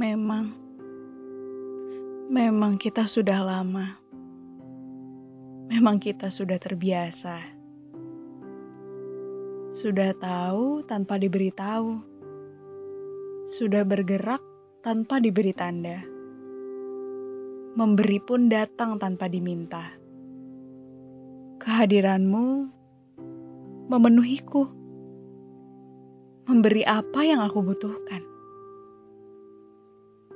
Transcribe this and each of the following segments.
Memang, memang kita sudah lama. Memang kita sudah terbiasa. Sudah tahu tanpa diberitahu. Sudah bergerak tanpa diberi tanda. Memberi pun datang tanpa diminta. Kehadiranmu memenuhiku. Memberi apa yang aku butuhkan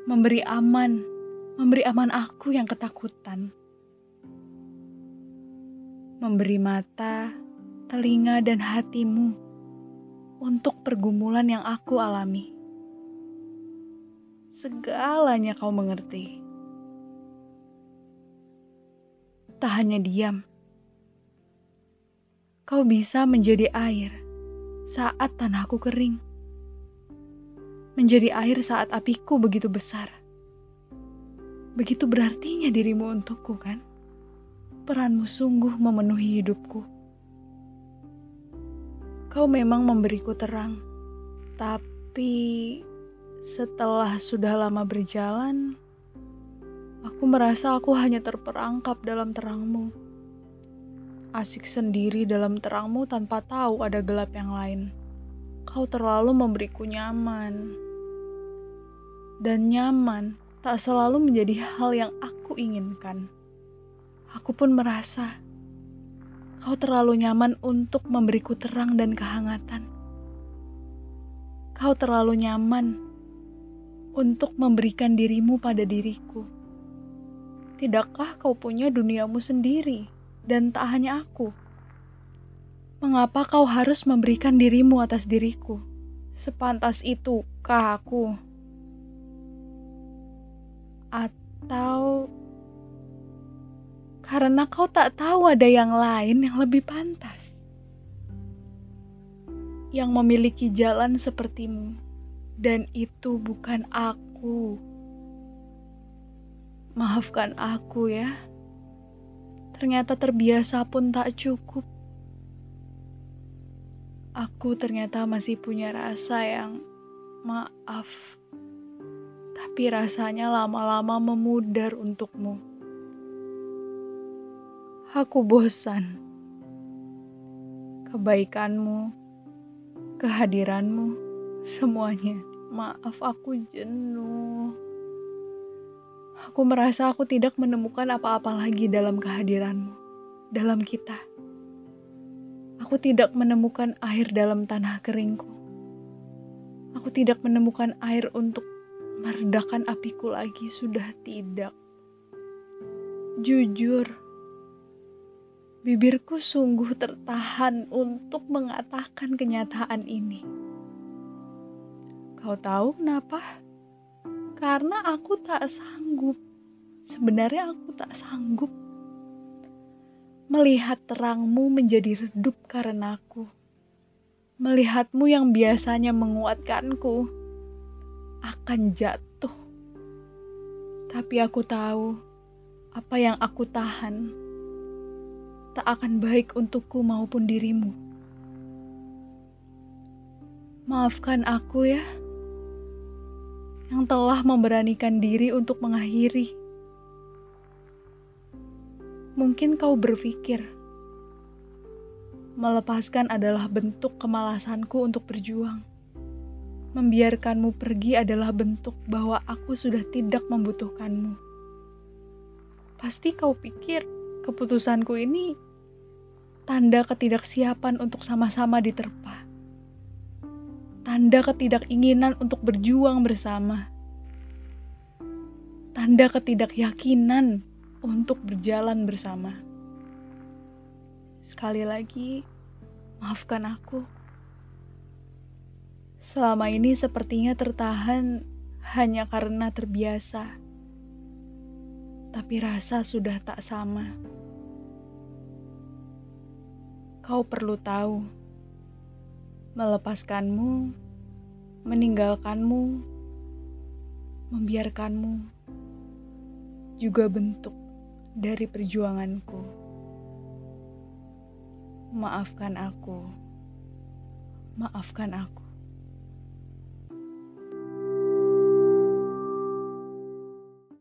memberi aman, memberi aman aku yang ketakutan. Memberi mata, telinga, dan hatimu untuk pergumulan yang aku alami. Segalanya kau mengerti. Tak hanya diam, kau bisa menjadi air saat tanahku kering menjadi air saat apiku begitu besar. Begitu berartinya dirimu untukku, kan? Peranmu sungguh memenuhi hidupku. Kau memang memberiku terang, tapi setelah sudah lama berjalan, aku merasa aku hanya terperangkap dalam terangmu. Asik sendiri dalam terangmu tanpa tahu ada gelap yang lain. Kau terlalu memberiku nyaman dan nyaman tak selalu menjadi hal yang aku inginkan. Aku pun merasa kau terlalu nyaman untuk memberiku terang dan kehangatan. Kau terlalu nyaman untuk memberikan dirimu pada diriku. Tidakkah kau punya duniamu sendiri dan tak hanya aku? Mengapa kau harus memberikan dirimu atas diriku? Sepantas itukah aku? Atau karena kau tak tahu ada yang lain yang lebih pantas, yang memiliki jalan sepertimu, dan itu bukan aku. Maafkan aku ya, ternyata terbiasa pun tak cukup. Aku ternyata masih punya rasa yang maaf tapi rasanya lama-lama memudar untukmu. Aku bosan. Kebaikanmu, kehadiranmu, semuanya. Maaf, aku jenuh. Aku merasa aku tidak menemukan apa-apa lagi dalam kehadiranmu, dalam kita. Aku tidak menemukan air dalam tanah keringku. Aku tidak menemukan air untuk meredakan apiku lagi sudah tidak. Jujur, bibirku sungguh tertahan untuk mengatakan kenyataan ini. Kau tahu kenapa? Karena aku tak sanggup. Sebenarnya aku tak sanggup melihat terangmu menjadi redup karena aku. Melihatmu yang biasanya menguatkanku akan jatuh. Tapi aku tahu apa yang aku tahan tak akan baik untukku maupun dirimu. Maafkan aku ya, yang telah memberanikan diri untuk mengakhiri. Mungkin kau berpikir, melepaskan adalah bentuk kemalasanku untuk berjuang membiarkanmu pergi adalah bentuk bahwa aku sudah tidak membutuhkanmu. Pasti kau pikir keputusanku ini tanda ketidaksiapan untuk sama-sama diterpa. Tanda ketidakinginan untuk berjuang bersama. Tanda ketidakyakinan untuk berjalan bersama. Sekali lagi, maafkan aku. Selama ini sepertinya tertahan hanya karena terbiasa. Tapi rasa sudah tak sama. Kau perlu tahu, melepaskanmu, meninggalkanmu, membiarkanmu juga bentuk dari perjuanganku. Maafkan aku, maafkan aku.